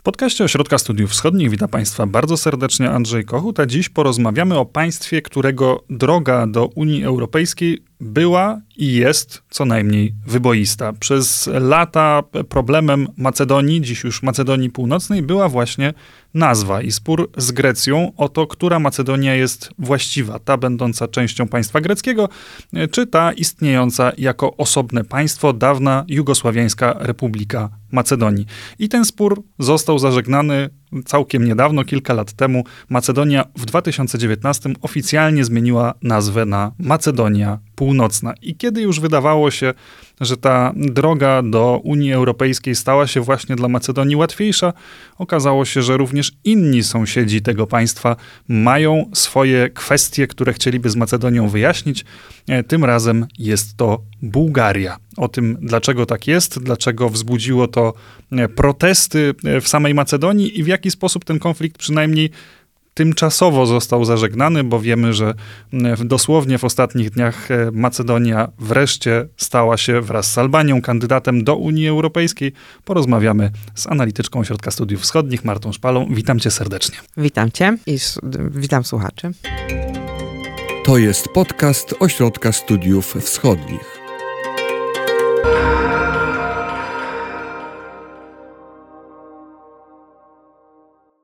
W podcaście Ośrodka Studiów Wschodnich witam Państwa bardzo serdecznie Andrzej Kochut, a dziś porozmawiamy o państwie, którego droga do Unii Europejskiej była i jest co najmniej wyboista. Przez lata problemem Macedonii, dziś już Macedonii Północnej, była właśnie nazwa i spór z Grecją o to, która Macedonia jest właściwa. Ta będąca częścią państwa greckiego, czy ta istniejąca jako osobne państwo, dawna Jugosławiańska Republika Macedonii. I ten spór został zażegnany całkiem niedawno, kilka lat temu. Macedonia w 2019 oficjalnie zmieniła nazwę na Macedonia Północna. I kiedy już wydawało się, że ta droga do Unii Europejskiej stała się właśnie dla Macedonii łatwiejsza, okazało się, że również inni sąsiedzi tego państwa mają swoje kwestie, które chcieliby z Macedonią wyjaśnić. E, tym razem jest to Bułgaria. O tym, dlaczego tak jest, dlaczego wzbudziło to e, protesty e, w samej Macedonii i w jaki sposób ten konflikt przynajmniej tymczasowo został zażegnany, bo wiemy, że dosłownie w ostatnich dniach Macedonia wreszcie stała się wraz z Albanią kandydatem do Unii Europejskiej. Porozmawiamy z analityczką Ośrodka Studiów Wschodnich, Martą Szpalą. Witam cię serdecznie. Witam cię i witam słuchaczy. To jest podcast Ośrodka Studiów Wschodnich.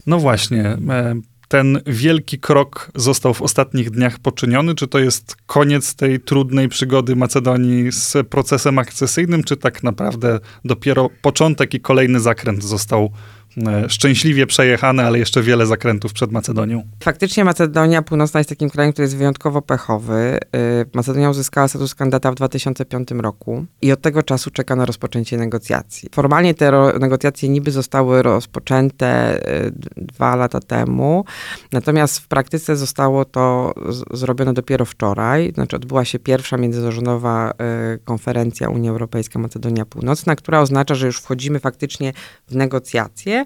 No właśnie, e, ten wielki krok został w ostatnich dniach poczyniony? Czy to jest koniec tej trudnej przygody Macedonii z procesem akcesyjnym, czy tak naprawdę dopiero początek i kolejny zakręt został szczęśliwie przejechane, ale jeszcze wiele zakrętów przed Macedonią. Faktycznie Macedonia Północna jest takim krajem, który jest wyjątkowo pechowy. E, Macedonia uzyskała status kandydata w 2005 roku i od tego czasu czeka na rozpoczęcie negocjacji. Formalnie te negocjacje niby zostały rozpoczęte e, dwa lata temu, natomiast w praktyce zostało to zrobione dopiero wczoraj. Znaczy odbyła się pierwsza międzyrządowa konferencja Unia Europejska Macedonia Północna, która oznacza, że już wchodzimy faktycznie w negocjacje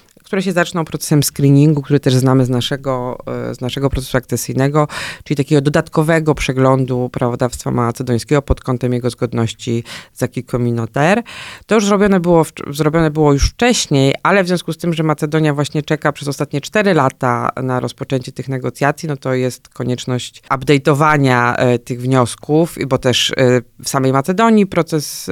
które się zaczną procesem screeningu, który też znamy z naszego, e, z naszego procesu akcesyjnego, czyli takiego dodatkowego przeglądu prawodawstwa macedońskiego pod kątem jego zgodności z acquis communautaire. To już zrobione było, zrobione było już wcześniej, ale w związku z tym, że Macedonia właśnie czeka przez ostatnie 4 lata na rozpoczęcie tych negocjacji, no to jest konieczność update'owania e, tych wniosków, bo też e, w samej Macedonii proces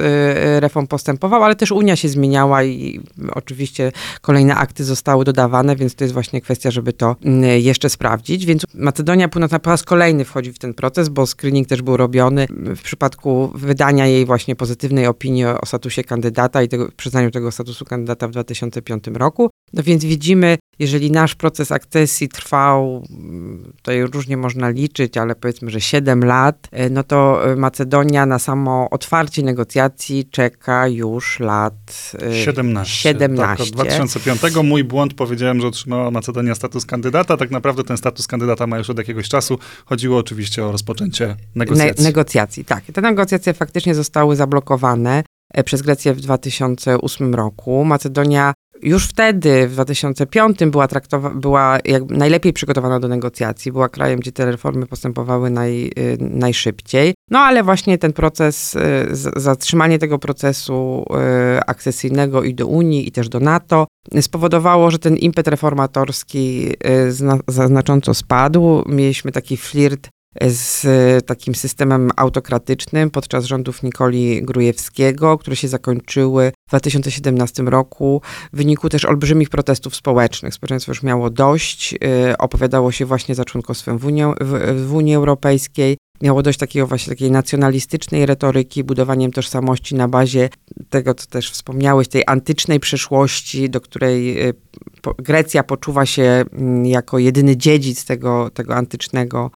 reform postępował, ale też Unia się zmieniała i oczywiście kolejne akty zostały dodawane, więc to jest właśnie kwestia, żeby to mm, jeszcze sprawdzić. Więc Macedonia Północna po raz kolejny wchodzi w ten proces, bo screening też był robiony w przypadku wydania jej właśnie pozytywnej opinii o statusie kandydata i tego, przyznaniu tego statusu kandydata w 2005 roku. No więc widzimy, jeżeli nasz proces akcesji trwał, tutaj różnie można liczyć, ale powiedzmy, że 7 lat, e, no to Macedonia na samo otwarcie negocjacji czeka już lat 17. 17. Tak, od 2005 mój błąd powiedziałem, że otrzymała Macedonia status kandydata. Tak naprawdę ten status kandydata ma już od jakiegoś czasu. Chodziło oczywiście o rozpoczęcie negocjacji. Ne negocjacji, tak. Te negocjacje faktycznie zostały zablokowane e, przez Grecję w 2008 roku. Macedonia już wtedy, w 2005, była, traktowa- była najlepiej przygotowana do negocjacji. Była krajem, gdzie te reformy postępowały naj, y, najszybciej. No ale właśnie ten proces, y, zatrzymanie tego procesu y, akcesyjnego i do Unii, i też do NATO spowodowało, że ten impet reformatorski znacząco spadł. Mieliśmy taki flirt z takim systemem autokratycznym podczas rządów Nikoli Grujewskiego, które się zakończyły w 2017 roku w wyniku też olbrzymich protestów społecznych. Społeczeństwo już miało dość, yy, opowiadało się właśnie za członkostwem w Unii, w, w Unii Europejskiej. Miało dość takiego właśnie takiej nacjonalistycznej retoryki, budowaniem tożsamości na bazie tego, co też wspomniałeś, tej antycznej przeszłości, do której y, Grecja poczuwa się mm, jako jedyny dziedzic tego, tego antycznego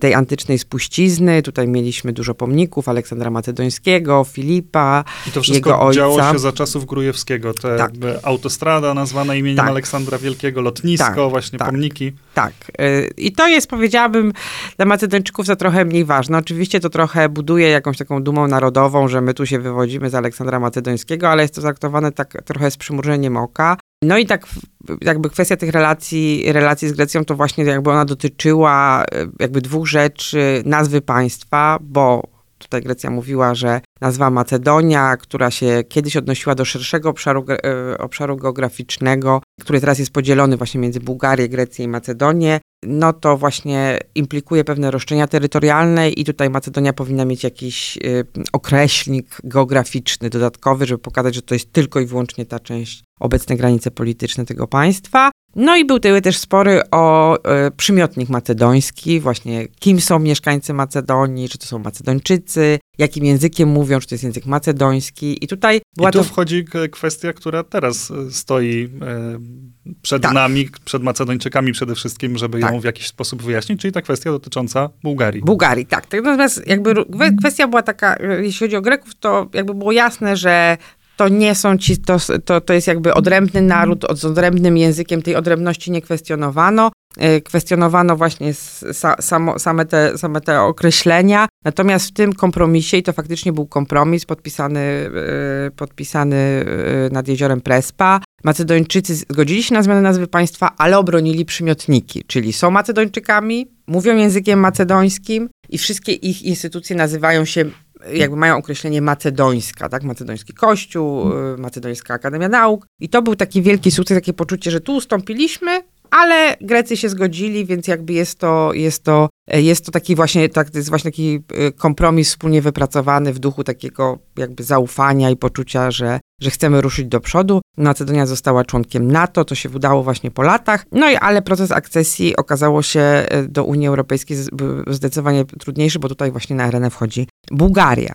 tej antycznej spuścizny. Tutaj mieliśmy dużo pomników Aleksandra Macedońskiego, Filipa, I to wszystko jego ojca. działo się za czasów Grujewskiego. Te tak. autostrada nazwana imieniem tak. Aleksandra Wielkiego, lotnisko, tak, właśnie tak, pomniki. Tak. Y, I to jest, powiedziałabym, dla Macedończyków za trochę mniej ważne. Oczywiście to trochę buduje jakąś taką dumą narodową, że my tu się wywodzimy z Aleksandra Macedońskiego, ale jest to traktowane tak trochę z przymurzeniem oka. No i tak jakby kwestia tych relacji, relacji z Grecją to właśnie jakby ona dotyczyła e, jakby dwóch rzeczy, nazwy państwa, bo tutaj Grecja mówiła, że nazwa Macedonia, która się kiedyś odnosiła do szerszego obszaru, e, obszaru geograficznego, który teraz jest podzielony właśnie między Bułgarię, Grecję i Macedonię, no to właśnie implikuje pewne roszczenia terytorialne i tutaj Macedonia powinna mieć jakiś y, określnik geograficzny dodatkowy, żeby pokazać, że to jest tylko i wyłącznie ta część obecne granice polityczne tego państwa. No i były też spory o y, przymiotnik macedoński, właśnie kim są mieszkańcy Macedonii, czy to są Macedończycy, jakim językiem mówią, czy to jest język macedoński. I tutaj była I tu to... wchodzi kwestia, która teraz e, stoi e, przed tak. nami, przed Macedończykami przede wszystkim, żeby tak. ją w jakiś sposób wyjaśnić, czyli ta kwestia dotycząca Bułgarii. Bułgarii, tak. Natomiast jakby kwestia była taka, jeśli chodzi o Greków, to jakby było jasne, że to nie są ci, to, to, to jest jakby odrębny naród, z odrębnym językiem, tej odrębności nie kwestionowano. E, kwestionowano właśnie samo, same, te, same te określenia, natomiast w tym kompromisie, i to faktycznie był kompromis podpisany, e, podpisany e, nad jeziorem Prespa, Macedończycy zgodzili się na zmianę nazwy państwa, ale obronili przymiotniki, czyli są Macedończykami, mówią językiem macedońskim i wszystkie ich instytucje nazywają się jakby mają określenie macedońska, tak? Macedoński Kościół, Macedońska Akademia Nauk. I to był taki wielki sukces, takie poczucie, że tu ustąpiliśmy, ale Grecy się zgodzili, więc jakby jest to, jest to, jest to taki właśnie, tak, jest właśnie taki y, kompromis wspólnie wypracowany w duchu takiego jakby zaufania i poczucia, że, że chcemy ruszyć do przodu. Macedonia została członkiem NATO, to się udało właśnie po latach, no i ale proces akcesji okazało się y, do Unii Europejskiej zdecydowanie trudniejszy, bo tutaj właśnie na arenę wchodzi Bułgaria.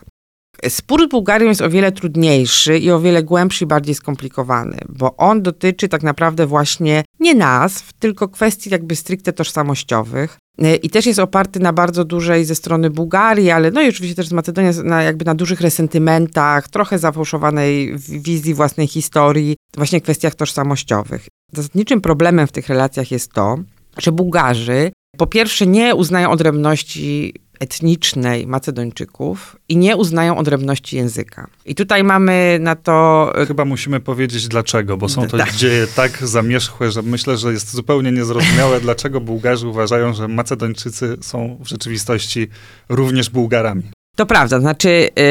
Spór z Bułgarią jest o wiele trudniejszy i o wiele głębszy i bardziej skomplikowany, bo on dotyczy tak naprawdę właśnie nie nazw, tylko kwestii jakby stricte tożsamościowych. E, I też jest oparty na bardzo dużej ze strony Bułgarii, ale no i oczywiście też z Macedonii na, jakby na dużych resentymentach, trochę zafałszowanej wizji własnej historii, właśnie kwestiach tożsamościowych. Zasadniczym problemem w tych relacjach jest to, że Bułgarzy po pierwsze nie uznają odrębności etnicznej Macedończyków i nie uznają odrębności języka. I tutaj mamy na to... E, Chyba musimy powiedzieć dlaczego, bo są to tak. dzieje tak zamierzchłe, że myślę, że jest zupełnie niezrozumiałe, dlaczego Bułgarzy uważają, że Macedończycy są w rzeczywistości również Bułgarami. To prawda, znaczy yy,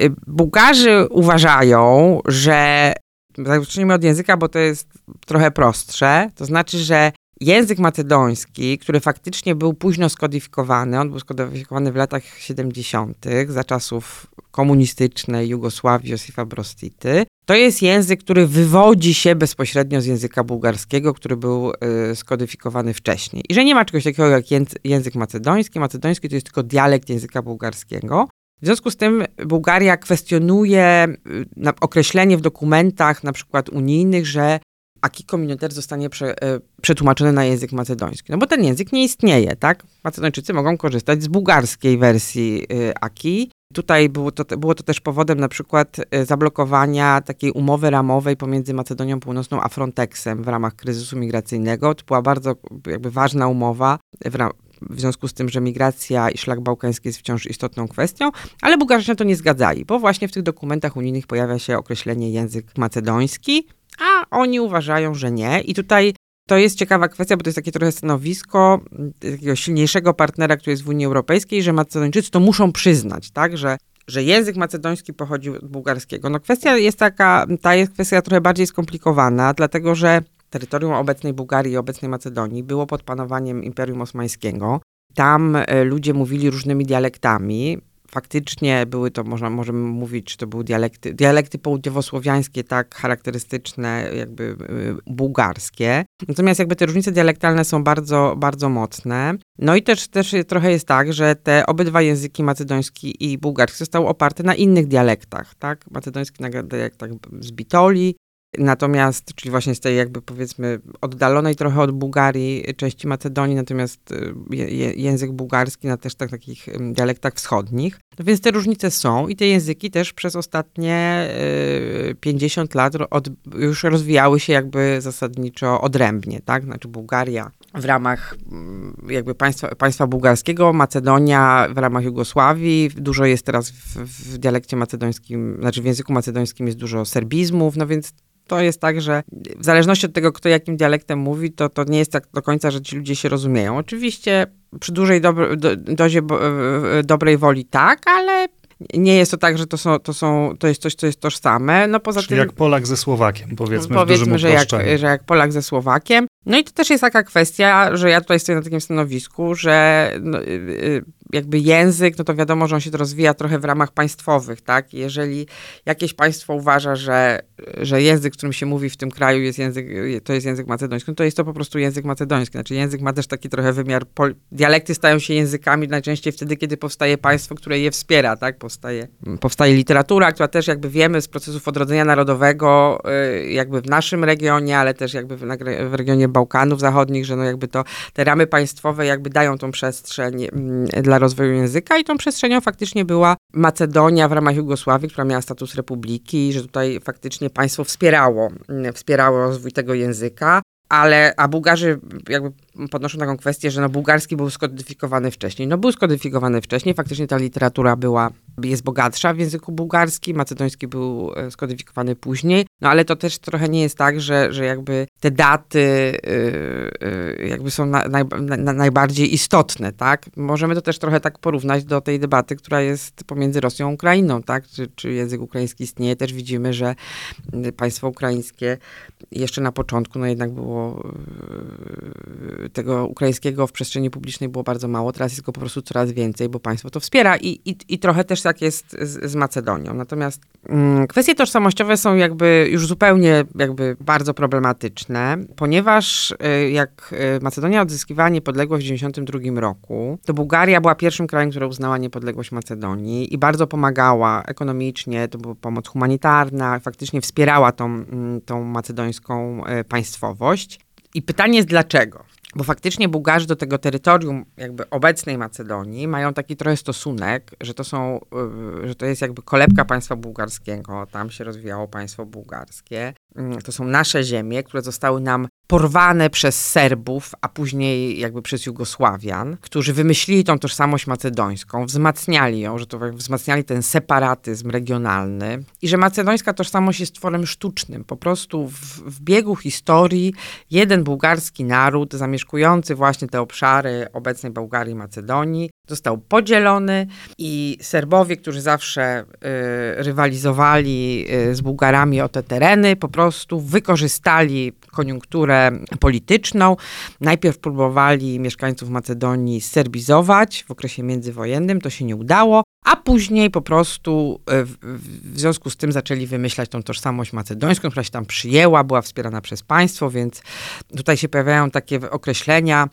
yy, Bułgarzy uważają, że zacznijmy od języka, bo to jest trochę prostsze. To znaczy, że język macedoński, który faktycznie był późno skodyfikowany, on był skodyfikowany w latach 70., za czasów komunistycznej Jugosławii Josifa Brostity. To jest język, który wywodzi się bezpośrednio z języka bułgarskiego, który był y, skodyfikowany wcześniej. I że nie ma czegoś takiego jak język macedoński. Macedoński to jest tylko dialekt języka bułgarskiego. W związku z tym Bułgaria kwestionuje y, określenie w dokumentach, na przykład unijnych, że aki communautaire zostanie prze, e, przetłumaczony na język macedoński. No bo ten język nie istnieje, tak? Macedończycy mogą korzystać z bułgarskiej wersji e, aki. Tutaj było to, było to też powodem na przykład e, zablokowania takiej umowy ramowej pomiędzy Macedonią Północną a Frontexem w ramach kryzysu migracyjnego. To była bardzo jakby ważna umowa w, w związku z tym, że migracja i szlak bałkański jest wciąż istotną kwestią, ale Bułgarzy na to nie zgadzali, bo właśnie w tych dokumentach unijnych pojawia się określenie język macedoński, a oni uważają, że nie. I tutaj to jest ciekawa kwestia, bo to jest takie trochę stanowisko takiego silniejszego partnera, który jest w Unii Europejskiej, że Macedończycy to muszą przyznać, tak, że że język macedoński pochodził od bułgarskiego. No kwestia jest taka, ta jest kwestia trochę bardziej skomplikowana, dlatego że terytorium obecnej Bułgarii i obecnej Macedonii było pod panowaniem Imperium Osmańskiego. Tam e, ludzie mówili różnymi dialektami faktycznie były to, można, możemy mówić, czy to były dialekty, dialekty południowosłowiańskie, tak charakterystyczne, jakby y, bułgarskie. Natomiast jakby te różnice dialektalne są bardzo, bardzo mocne. No i też, też trochę jest tak, że te obydwa języki, macedoński i bułgarski, zostały oparte na innych dialektach, tak? Macedoński na dialektach z Bitoli, Natomiast, czyli właśnie z tej jakby powiedzmy oddalonej trochę od Bułgarii części Macedonii, natomiast y, język bułgarski na też tak, takich dialektach wschodnich. No więc te różnice są i te języki też przez ostatnie 50 y, lat od, już rozwijały się jakby zasadniczo odrębnie, tak? Znaczy Bułgaria w ramach mm, jakby państwa, państwa bułgarskiego, Macedonia w ramach Jugosławii, dużo jest teraz w, w dialekcie macedońskim, znaczy w języku macedońskim jest dużo serbizmów, no więc to jest tak, że w zależności od tego, kto jakim dialektem mówi, to, to nie jest tak do końca, że ci ludzie się rozumieją. Oczywiście przy dużej do, dozie bo, dobrej woli tak, ale nie jest to tak, że to, są, to, są, to jest coś, co jest tożsame. No poza Czyli tym, jak Polak ze Słowakiem, powiedzmy, powiedzmy w dużym że, jak, że jak Polak ze Słowakiem. No i to też jest taka kwestia, że ja tutaj stoję na takim stanowisku, że no, y, y, jakby język, no to wiadomo, że on się rozwija trochę w ramach państwowych, tak? Jeżeli jakieś państwo uważa, że, że język, którym się mówi w tym kraju jest język, to jest język macedoński, no to jest to po prostu język macedoński. Znaczy język ma też taki trochę wymiar, pol- dialekty stają się językami najczęściej wtedy, kiedy powstaje państwo, które je wspiera, tak? Powstaje, powstaje literatura, która też jakby wiemy z procesów odrodzenia narodowego, y, jakby w naszym regionie, ale też jakby w, w regionie Bałkanów Zachodnich, że no jakby to te ramy państwowe jakby dają tą przestrzeń mm, dla rozwoju języka i tą przestrzenią faktycznie była Macedonia w ramach Jugosławii, która miała status republiki że tutaj faktycznie państwo wspierało, mm, wspierało rozwój tego języka. Ale, a Bułgarzy jakby podnoszą taką kwestię, że no bułgarski był skodyfikowany wcześniej. No był skodyfikowany wcześniej, faktycznie ta literatura była, jest bogatsza w języku bułgarskim, macedoński był e, skodyfikowany później, no ale to też trochę nie jest tak, że, że jakby te daty yy, jakby są na, naj, na, najbardziej istotne, tak? Możemy to też trochę tak porównać do tej debaty, która jest pomiędzy Rosją a Ukrainą, tak? Czy, czy język ukraiński istnieje? Też widzimy, że y, państwo ukraińskie jeszcze na początku, no jednak było yy, tego ukraińskiego w przestrzeni publicznej było bardzo mało, teraz jest go po prostu coraz więcej, bo państwo to wspiera i, i, i trochę też tak jest z, z Macedonią. Natomiast mm, kwestie tożsamościowe są jakby już zupełnie jakby bardzo problematyczne, ponieważ y, jak y, Macedonia odzyskiwała niepodległość w 1992 roku, to Bułgaria była pierwszym krajem, który uznała niepodległość Macedonii i bardzo pomagała ekonomicznie, to była pomoc humanitarna, faktycznie wspierała tą, mm, tą macedońską y, państwowość. I pytanie jest dlaczego? Bo faktycznie Bułgarzy do tego terytorium jakby obecnej Macedonii mają taki trochę stosunek, że to są, y, że to jest jakby kolebka państwa bułgarskiego, tam się rozwijało państwo bułgarskie. Mm, To są nasze ziemie, które zostały nam porwane przez Serbów, a później jakby przez Jugosławian, którzy wymyślili tą tożsamość macedońską, wzmacniali ją, że to jakby wzmacniali ten separatyzm regionalny i że macedońska tożsamość jest tworem sztucznym. Po prostu w, w biegu historii jeden bułgarski naród zamieszkujący właśnie te obszary obecnej Bułgarii i Macedonii został podzielony i Serbowie, którzy zawsze y, rywalizowali y, z Bułgarami o te tereny, po prostu wykorzystali koniunkturę polityczną. Najpierw próbowali mieszkańców Macedonii serbizować w okresie międzywojennym, to się nie udało, a później po prostu y, w, w związku z tym zaczęli wymyślać tą tożsamość macedońską, która się tam przyjęła, była wspierana przez państwo, więc tutaj się pojawiają takie określenia,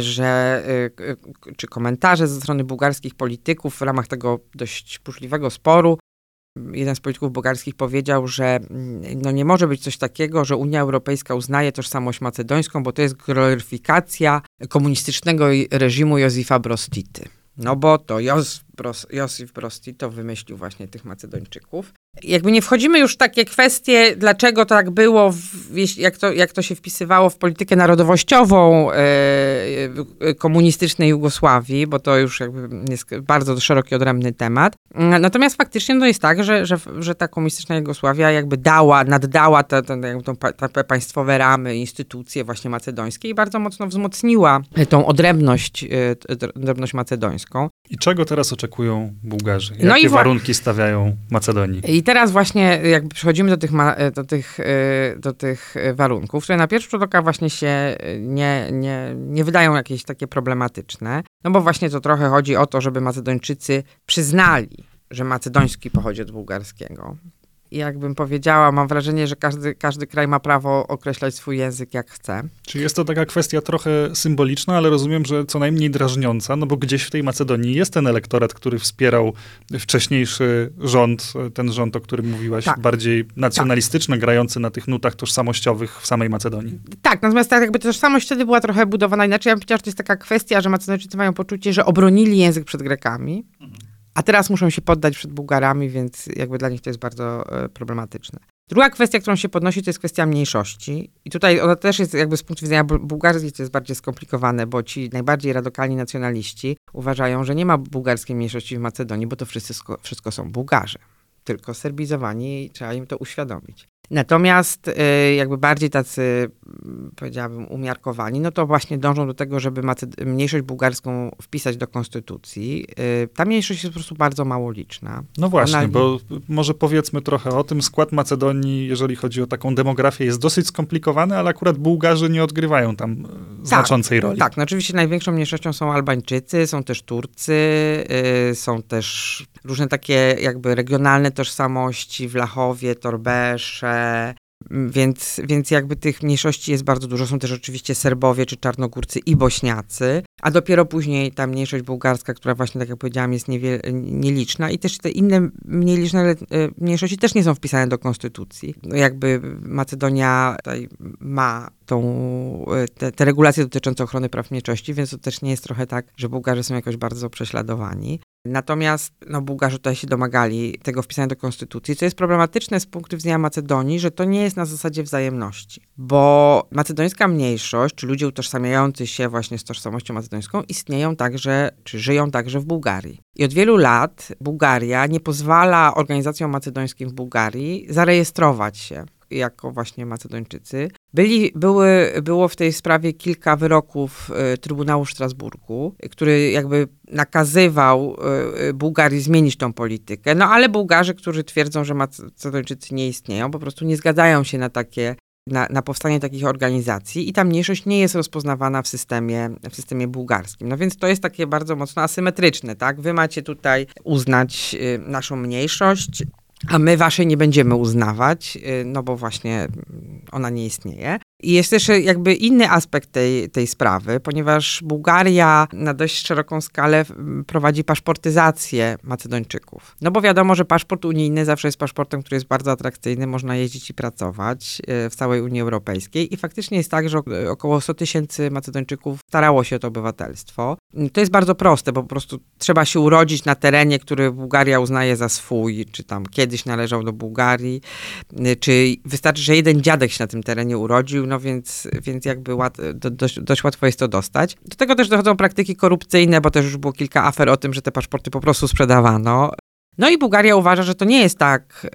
że, y, y, czy komentarze ze strony bułgarskich polityków w ramach tego dość burzliwego sporu. Jeden z polityków bułgarskich powiedział, że mm, no nie może być coś takiego, że Unia Europejska uznaje tożsamość macedońską, bo to jest gloryfikacja komunistycznego reżimu Józefa Brostity. No bo to Jos, Bros, Brostito wymyślił właśnie tych Macedończyków. Jakby nie wchodzimy już w takie kwestie, dlaczego tak było, w, jak, to, jak to się wpisywało w politykę narodowościową e, e, komunistycznej Jugosławii, bo to już jakby jest bardzo szeroki, odrębny temat. Natomiast faktycznie no jest tak, że, że, że ta komunistyczna Jugosławia jakby dała, naddała te, te, pa- te państwowe ramy, instytucje właśnie macedońskie i bardzo mocno wzmocniła tą odrębność, e, odrębność macedońską. I czego teraz oczekują Bułgarzy? Jakie No i warunki stawiają Macedonii? I teraz właśnie jakby przechodzimy do tych, ma- do tych, e, do tych e, warunków, które na pierwszy rzut oka właśnie się e, nie, nie, nie wydają jakieś takie problematyczne, no bo właśnie to trochę chodzi o to, żeby Macedończycy przyznali, że macedoński pochodzi od bułgarskiego. Jakbym powiedziała, mam wrażenie, że każdy, każdy kraj ma prawo określać swój język jak chce. Czy jest to taka kwestia trochę symboliczna, ale rozumiem, że co najmniej drażniąca, no bo gdzieś w tej Macedonii jest ten elektorat, który wspierał wcześniejszy rząd, ten rząd, o którym mówiłaś, Tak. bardziej nacjonalistyczny, grający na tych nutach tożsamościowych w samej Macedonii. Tak, natomiast tak jakby tożsamość wtedy była trochę budowana inaczej. Ja bym powiedziała, że to jest taka kwestia, że Macedończycy mają poczucie, że obronili język przed Grekami, a teraz muszą się poddać przed Bułgarami, więc jakby dla nich to jest bardzo e, problematyczne. Druga kwestia, którą się podnosi, to jest kwestia mniejszości. I tutaj ona też jest jakby z punktu widzenia bu- bułgarskiej to jest bardziej skomplikowane, bo ci najbardziej radykalni nacjonaliści uważają, że nie ma bułgarskiej mniejszości w Macedonii, bo to wszystko są Bułgarze. Tylko serbizowani i trzeba im to uświadomić. Natomiast y, jakby bardziej tacy powiedziałabym, umiarkowani, no to właśnie dążą do tego, żeby Maced- mniejszość bułgarską wpisać do konstytucji. Y, ta mniejszość jest po prostu bardzo mało liczna. No właśnie, Ona- bo może powiedzmy trochę o tym. Skład Macedonii, jeżeli chodzi o taką demografię, jest dosyć skomplikowany, ale akurat Bułgarzy nie odgrywają tam e, znaczącej roli. Tak, no oczywiście największą mniejszością są Albańczycy, są też Turcy, y, są też różne takie jakby regionalne tożsamości, Wlachowie, Torbesze, m, więc, więc jakby tych mniejszości jest bardzo dużo. Są też oczywiście Serbowie czy Czarnogórcy i Bośniacy, a dopiero później ta mniejszość bułgarska, która właśnie, tak jak powiedziałam, jest nieliczna i też te inne mniej liczne y, mniejszości też nie są wpisane do konstytucji. No jakby Macedonia ma tą, y, te, te regulacje dotyczące ochrony praw mniejszości, więc to też nie jest trochę tak, że Bułgarzy są jakoś bardzo prześladowani. Natomiast no, Bułgarzy tutaj się domagali tego wpisania do konstytucji, co jest problematyczne z punktu widzenia Macedonii, że to nie jest na zasadzie wzajemności, bo macedońska mniejszość, czy ludzie utożsamiający się właśnie z tożsamością macedońską istnieją także, czy żyją także w Bułgarii. I od wielu lat Bułgaria nie pozwala organizacjom macedońskim w Bułgarii zarejestrować się jako właśnie Macedończycy. Byli, były, było w tej sprawie kilka wyroków y, Trybunału w Strasburgu, który jakby nakazywał y, y, Bułgarii zmienić tą politykę. No ale Bułgarzy, którzy twierdzą, że Macedończycy nie istnieją, po prostu nie zgadzają się na takie na, na powstanie takich organizacji i ta mniejszość nie jest rozpoznawana w systemie, w systemie bułgarskim. No więc to jest takie bardzo mocno asymetryczne, tak? Wy macie tutaj uznać y, naszą mniejszość, a my waszej nie będziemy uznawać, y, no bo właśnie ona nie istnieje. I jest też jakby inny aspekt tej, tej sprawy, ponieważ Bułgaria na dość szeroką skalę mm, prowadzi paszportyzację Macedończyków. No bo wiadomo, że paszport unijny zawsze jest paszportem, który jest bardzo atrakcyjny, można jeździć i pracować y, w całej Unii Europejskiej i faktycznie jest tak, że ok- około 100 tysięcy Macedończyków starało się o to obywatelstwo. Y, To jest bardzo proste, bo po prostu trzeba się urodzić na terenie, który Bułgaria uznaje za swój, czy tam kiedyś należał do Bułgarii, czy wystarczy, że jeden dziadek się na tym terenie urodził, no więc, więc jakby łat, do, dość, dość łatwo jest to dostać. Do tego też dochodzą praktyki korupcyjne, bo też już było kilka afer o tym, że te paszporty po prostu sprzedawano. No i Bułgaria uważa, że to nie jest tak,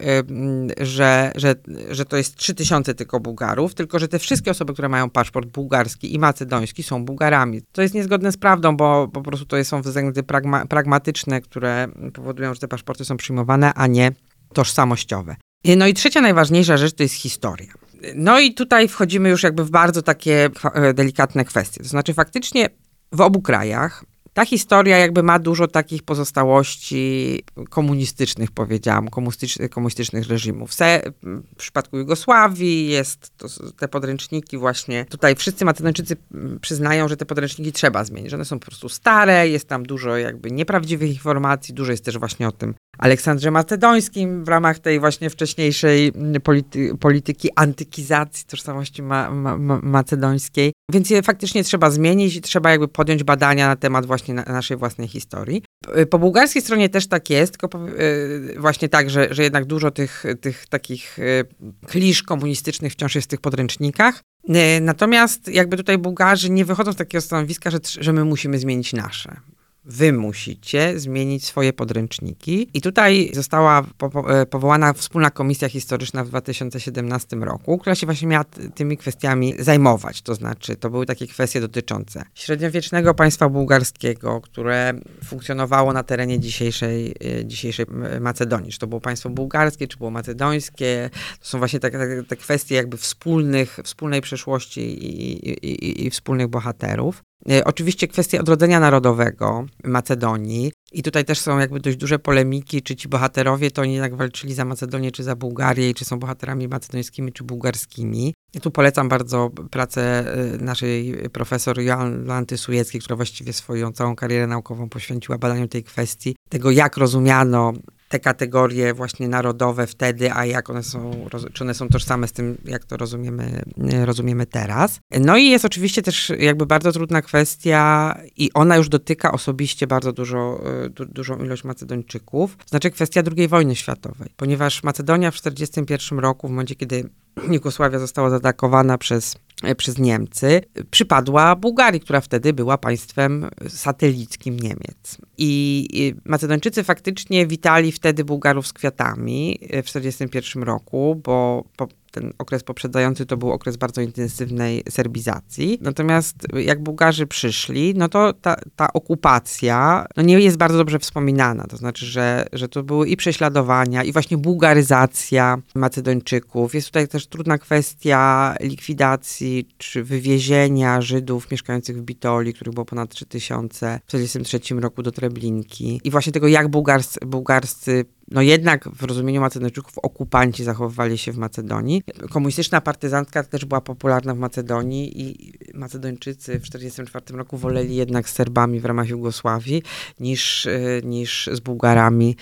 że, że, że to jest 3000 tylko Bułgarów, tylko że te wszystkie osoby, które mają paszport bułgarski i macedoński są Bułgarami. To jest niezgodne z prawdą, bo po prostu to są względy pragma, pragmatyczne, które powodują, że te paszporty są przyjmowane, a nie tożsamościowe. No i trzecia najważniejsza rzecz to jest historia. No i tutaj wchodzimy już jakby w bardzo takie e, delikatne kwestie. To znaczy faktycznie w obu krajach ta historia jakby ma dużo takich pozostałości komunistycznych, powiedziałam, komunistycznych, komunistycznych reżimów. Se, w przypadku Jugosławii jest to, te podręczniki właśnie, tutaj wszyscy Macedończycy mm, przyznają, że te podręczniki trzeba zmienić, że one są po prostu stare, jest tam dużo jakby nieprawdziwych informacji, dużo jest też właśnie o tym Aleksandrze Macedońskim w ramach tej właśnie wcześniejszej mm, polity, polityki antykizacji tożsamości ma, ma, ma, macedońskiej. Więc je faktycznie trzeba zmienić i trzeba jakby podjąć badania na temat właśnie na, naszej własnej historii. Po bułgarskiej stronie też tak jest, tylko powie- y, właśnie tak, że, że jednak dużo tych, tych takich y, klisz komunistycznych wciąż jest w tych podręcznikach. Y, Natomiast jakby tutaj Bułgarzy nie wychodzą z takiego stanowiska, że, że my musimy zmienić nasze wy musicie zmienić swoje podręczniki. I tutaj została e, powołana wspólna komisja historyczna w 2017 roku, która się właśnie miała tymi kwestiami zajmować. To znaczy, to były takie kwestie dotyczące średniowiecznego państwa bułgarskiego, które funkcjonowało na terenie dzisiejszej, e, dzisiejszej Macedonii. Czy to było państwo bułgarskie, czy było macedońskie. To są właśnie te, te, te kwestie jakby wspólnych, wspólnej przeszłości i, i, i, i wspólnych bohaterów. E, Oczywiście kwestie odrodzenia narodowego Macedonii. I tutaj też są jakby dość duże polemiki, czy ci bohaterowie to oni jednak walczyli za Macedonię, czy za Bułgarię, i czy są bohaterami macedońskimi, czy bułgarskimi. Tu polecam bardzo pracę e, naszej profesor Jolanty Sujeckiej, która właściwie swoją całą karierę naukową poświęciła badaniu tej kwestii, tego jak rozumiano te kategorie właśnie narodowe wtedy, a jak one są, czy one są tożsame z tym, jak to rozumiemy, e, rozumiemy teraz. No i jest oczywiście też jakby bardzo trudna kwestia i ona już dotyka osobiście bardzo dużo, e, du, dużą ilość Macedończyków, to znaczy kwestia II wojny światowej, ponieważ Macedonia w 1941 roku, w momencie kiedy Jugosławia została zaatakowana przez przez Niemcy, przypadła Bułgarii, która wtedy była państwem satelickim Niemiec. I i Macedończycy faktycznie witali wtedy Bułgarów z kwiatami e, w 1941 roku, bo po ten okres poprzedzający to był okres bardzo intensywnej serbizacji. Natomiast jak Bułgarzy przyszli, no to ta, ta okupacja no nie jest bardzo dobrze wspominana. To znaczy, że, że to były i prześladowania, i właśnie bułgaryzacja Macedończyków. Jest tutaj też trudna kwestia likwidacji czy wywiezienia Żydów mieszkających w Bitoli, których było ponad 3000 w 1943 roku do Treblinki. I właśnie tego, jak bułgarscy, bułgarscy no jednak w rozumieniu Macedończyków okupanci zachowywali się w Macedonii. Komunistyczna partyzantka też była popularna w Macedonii i Macedończycy w 1944 roku woleli jednak z Serbami w ramach Jugosławii niż, y, niż z Bułgarami,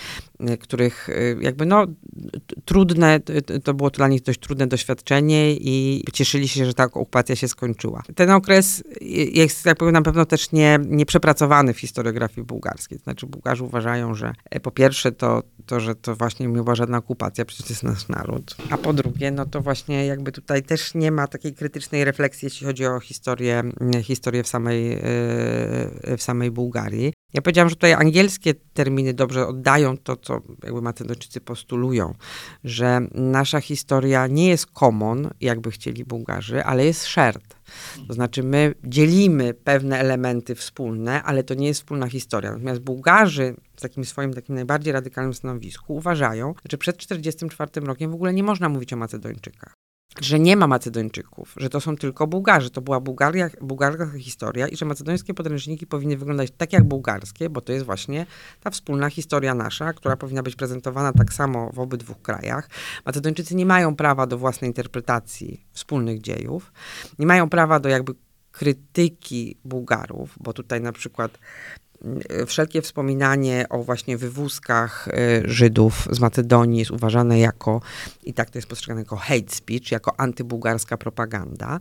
których y, jakby no trudne, to było dla nich dość trudne doświadczenie i cieszyli się, że ta okupacja się skończyła. Ten okres jest jak powiem na pewno też nie, nieprzepracowany w historiografii bułgarskiej. Znaczy Bułgarzy uważają, że e, po pierwsze to, to że to właśnie nie była żadna okupacja, przecież to jest nasz naród. A po drugie, no to właśnie jakby tutaj też nie ma takiej krytycznej refleksji, jeśli chodzi o historię, historię w, samej, w samej Bułgarii. Ja powiedziałam, że tutaj angielskie terminy dobrze oddają to, co jakby Macedończycy postulują, że nasza historia nie jest common, jakby chcieli Bułgarzy, ale jest shared. To znaczy my dzielimy pewne elementy wspólne, ale to nie jest wspólna historia. Natomiast Bułgarzy w takim swoim takim najbardziej radykalnym stanowisku uważają, że przed 1944 rokiem w ogóle nie można mówić o Macedończykach że nie ma Macedończyków, że to są tylko Bułgarzy. To była Bułgaria, bułgarska historia i że macedońskie podręczniki powinny wyglądać tak jak bułgarskie, bo to jest właśnie ta wspólna historia nasza, która powinna być prezentowana tak samo w obydwu krajach. Macedończycy nie mają prawa do własnej interpretacji wspólnych dziejów, nie mają prawa do jakby krytyki Bułgarów, bo tutaj na przykład wszelkie wspominanie o właśnie wywózkach e, Żydów z Macedonii jest uważane jako, i tak to jest postrzegane jako hate speech, jako antybułgarska propaganda.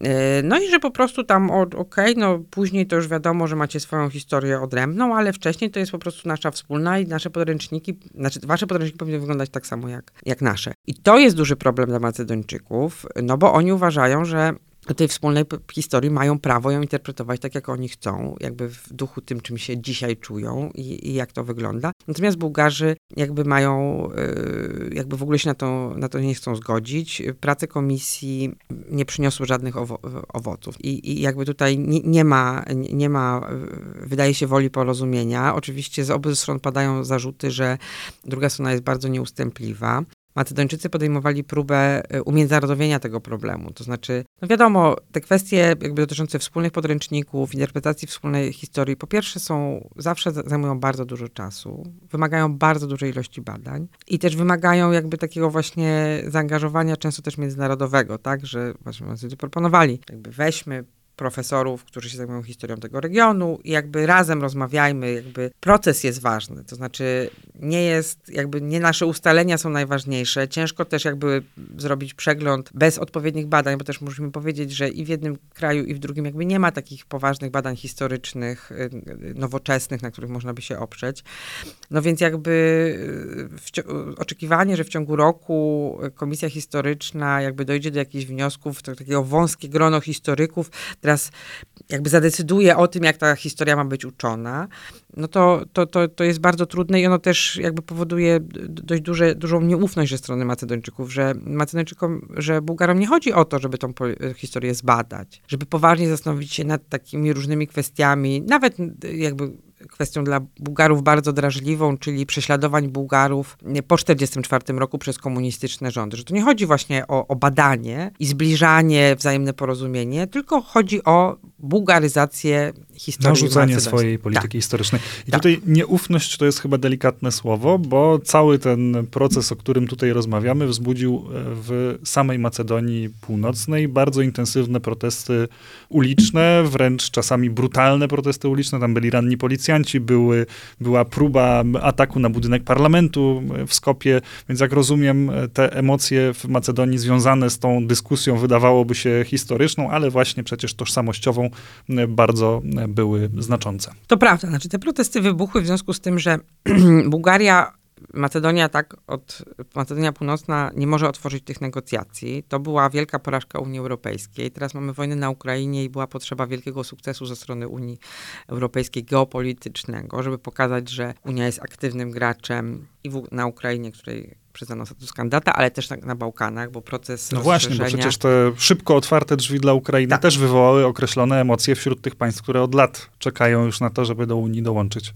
E, no i że po prostu tam, okej, okay, no później to już wiadomo, że macie swoją historię odrębną, ale wcześniej to jest po prostu nasza wspólna i nasze podręczniki, znaczy wasze podręczniki powinny wyglądać tak samo jak, jak nasze. I to jest duży problem dla Macedończyków, no bo oni uważają, że tej wspólnej historii mają prawo ją interpretować tak, jak oni chcą, jakby w duchu tym, czym się dzisiaj czują i, i jak to wygląda. Natomiast Bułgarzy jakby mają, y, jakby w ogóle się na to, na to nie chcą zgodzić. Prace komisji nie przyniosły żadnych owo owoców i, i jakby tutaj nie, nie, ma, nie ma, wydaje się, woli porozumienia. Oczywiście z obu stron padają zarzuty, że druga strona jest bardzo nieustępliwa. Macedończycy podejmowali próbę e, umiędzynarodowienia tego problemu. To znaczy, no wiadomo, te kwestie jakby dotyczące wspólnych podręczników, interpretacji wspólnej historii, po pierwsze są, zawsze zajmują bardzo dużo czasu, wymagają bardzo dużej ilości badań i też wymagają jakby takiego właśnie zaangażowania często też międzynarodowego, tak, że właśnie proponowali, jakby weźmy profesorów, którzy się zajmują historią tego regionu i jakby razem rozmawiajmy, jakby proces jest ważny, to znaczy nie jest, jakby nie nasze ustalenia są najważniejsze, ciężko też jakby zrobić przegląd bez odpowiednich badań, bo też musimy powiedzieć, że i w jednym kraju i w drugim jakby nie ma takich poważnych badań historycznych, y, nowoczesnych, na których można by się oprzeć. No więc jakby y, oczekiwanie, że w ciągu roku komisja historyczna jakby dojdzie do jakichś wniosków, to takiego wąskie grono historyków, teraz jakby zadecyduje o tym, jak ta historia ma być uczona, no to, to, to, to jest bardzo trudne i ono też jakby powoduje dość duże, dużą nieufność ze strony Macedończyków, że Macedończykom, że Bułgarom nie chodzi o to, żeby tą historię zbadać, żeby poważnie zastanowić się nad takimi różnymi kwestiami, nawet jakby kwestią dla Bułgarów bardzo drażliwą, czyli prześladowań Bułgarów po 1944 roku przez komunistyczne rządy. Że to nie chodzi właśnie o, o badanie i zbliżanie, wzajemne porozumienie, tylko chodzi o bułgaryzację historii Narzucenie swojej polityki tak. historycznej. I tak. tutaj nieufność to jest chyba delikatne słowo, bo cały ten proces, o którym tutaj rozmawiamy, wzbudził e, w samej Macedonii Północnej bardzo intensywne protesty uliczne, wręcz czasami brutalne protesty uliczne. Tam byli ranni policjanci, były, była próba ataku na budynek parlamentu w Skopie, więc jak rozumiem, te emocje w Macedonii związane z tą dyskusją wydawałoby się historyczną, ale właśnie przecież tożsamościową bardzo były znaczące. To prawda, znaczy te protesty wybuchły w związku z tym, że Bułgaria Macedonia tak od Macedonia Północna nie może otworzyć tych negocjacji. To była wielka porażka Unii Europejskiej. Teraz mamy wojnę na Ukrainie i była potrzeba wielkiego sukcesu ze strony Unii Europejskiej geopolitycznego, żeby pokazać, że Unia jest aktywnym graczem i w, na Ukrainie, której przyznano status kandydata, ale też na, na Bałkanach, bo proces No właśnie, bo przecież te szybko otwarte drzwi dla Ukrainy Tak. też wywołały określone emocje wśród tych państw, które od lat czekają już na to, żeby do Unii dołączyć.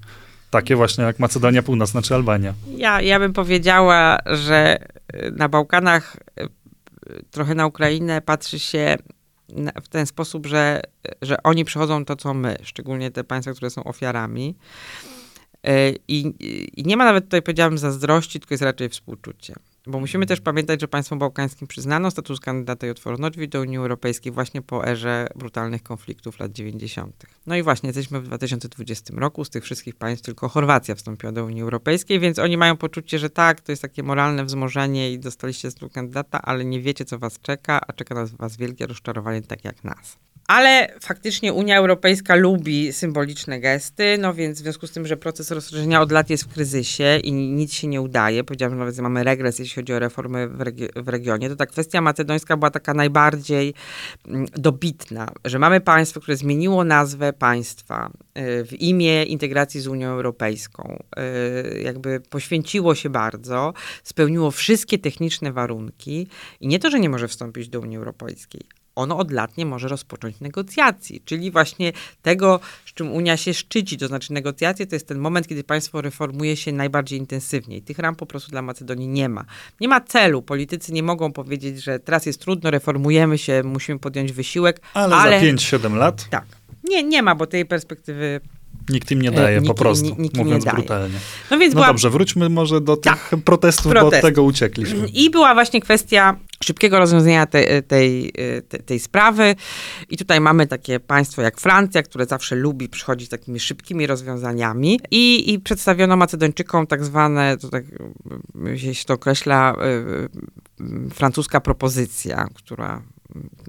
Takie właśnie jak Macedonia Północna czy Albania. Ja, ja bym powiedziała, że y, na Bałkanach y, trochę na Ukrainę patrzy się w ten sposób, że, że oni przechodzą to, co my, szczególnie te państwa, które są ofiarami. Y, I, I nie ma nawet tutaj, powiedziałabym, zazdrości, tylko jest raczej współczucie. Bo musimy też pamiętać, że państwom bałkańskim przyznano status kandydata i otworzono drzwi do Unii Europejskiej właśnie po erze brutalnych konfliktów lat 90. No i właśnie jesteśmy w 2020 roku. Z tych wszystkich państw tylko Chorwacja wstąpiła do Unii Europejskiej, więc oni mają poczucie, że tak, to jest takie moralne wzmożenie i dostaliście status kandydata, ale nie wiecie, co was czeka, a czeka nas was wielkie rozczarowanie, tak jak nas. Ale faktycznie Unia Europejska lubi symboliczne gesty, no więc w związku z tym, że proces rozszerzenia od lat jest w kryzysie i nic się nie udaje, powiedziałam, że nawet mamy regres, jeśli chodzi o reformy w, regi- w regionie, to ta kwestia macedońska była taka najbardziej mm, dobitna, że mamy państwo, które zmieniło nazwę państwa y, w imię integracji z Unią Europejską, y, jakby poświęciło się bardzo, spełniło wszystkie techniczne warunki i nie to, że nie może wstąpić do Unii Europejskiej, ono od lat nie może rozpocząć negocjacji, czyli właśnie tego, z czym Unia się szczyci, to znaczy negocjacje to jest ten moment, kiedy państwo reformuje się najbardziej intensywnie i tych ram po prostu dla Macedonii nie ma. Nie ma celu, politycy nie mogą powiedzieć, że teraz jest trudno, reformujemy się, musimy podjąć wysiłek, Ale, Ale- za 5-7 lat tak. Nie, nie ma, bo tej perspektywy. Nikt im nie E, daje nikt- po prostu, nikt- nikt mówiąc nie daje. brutalnie. No więc No była dobrze, wróćmy może do tych Tak. protestów, bo Protest. od tego uciekliśmy. I była właśnie kwestia szybkiego rozwiązania tej, tej, tej, tej sprawy. I tutaj mamy takie państwo jak Francja, które zawsze lubi przychodzić z takimi szybkimi rozwiązaniami. I, i przedstawiono Macedończykom tak zwane, to tak y, się to określa, francuska propozycja, która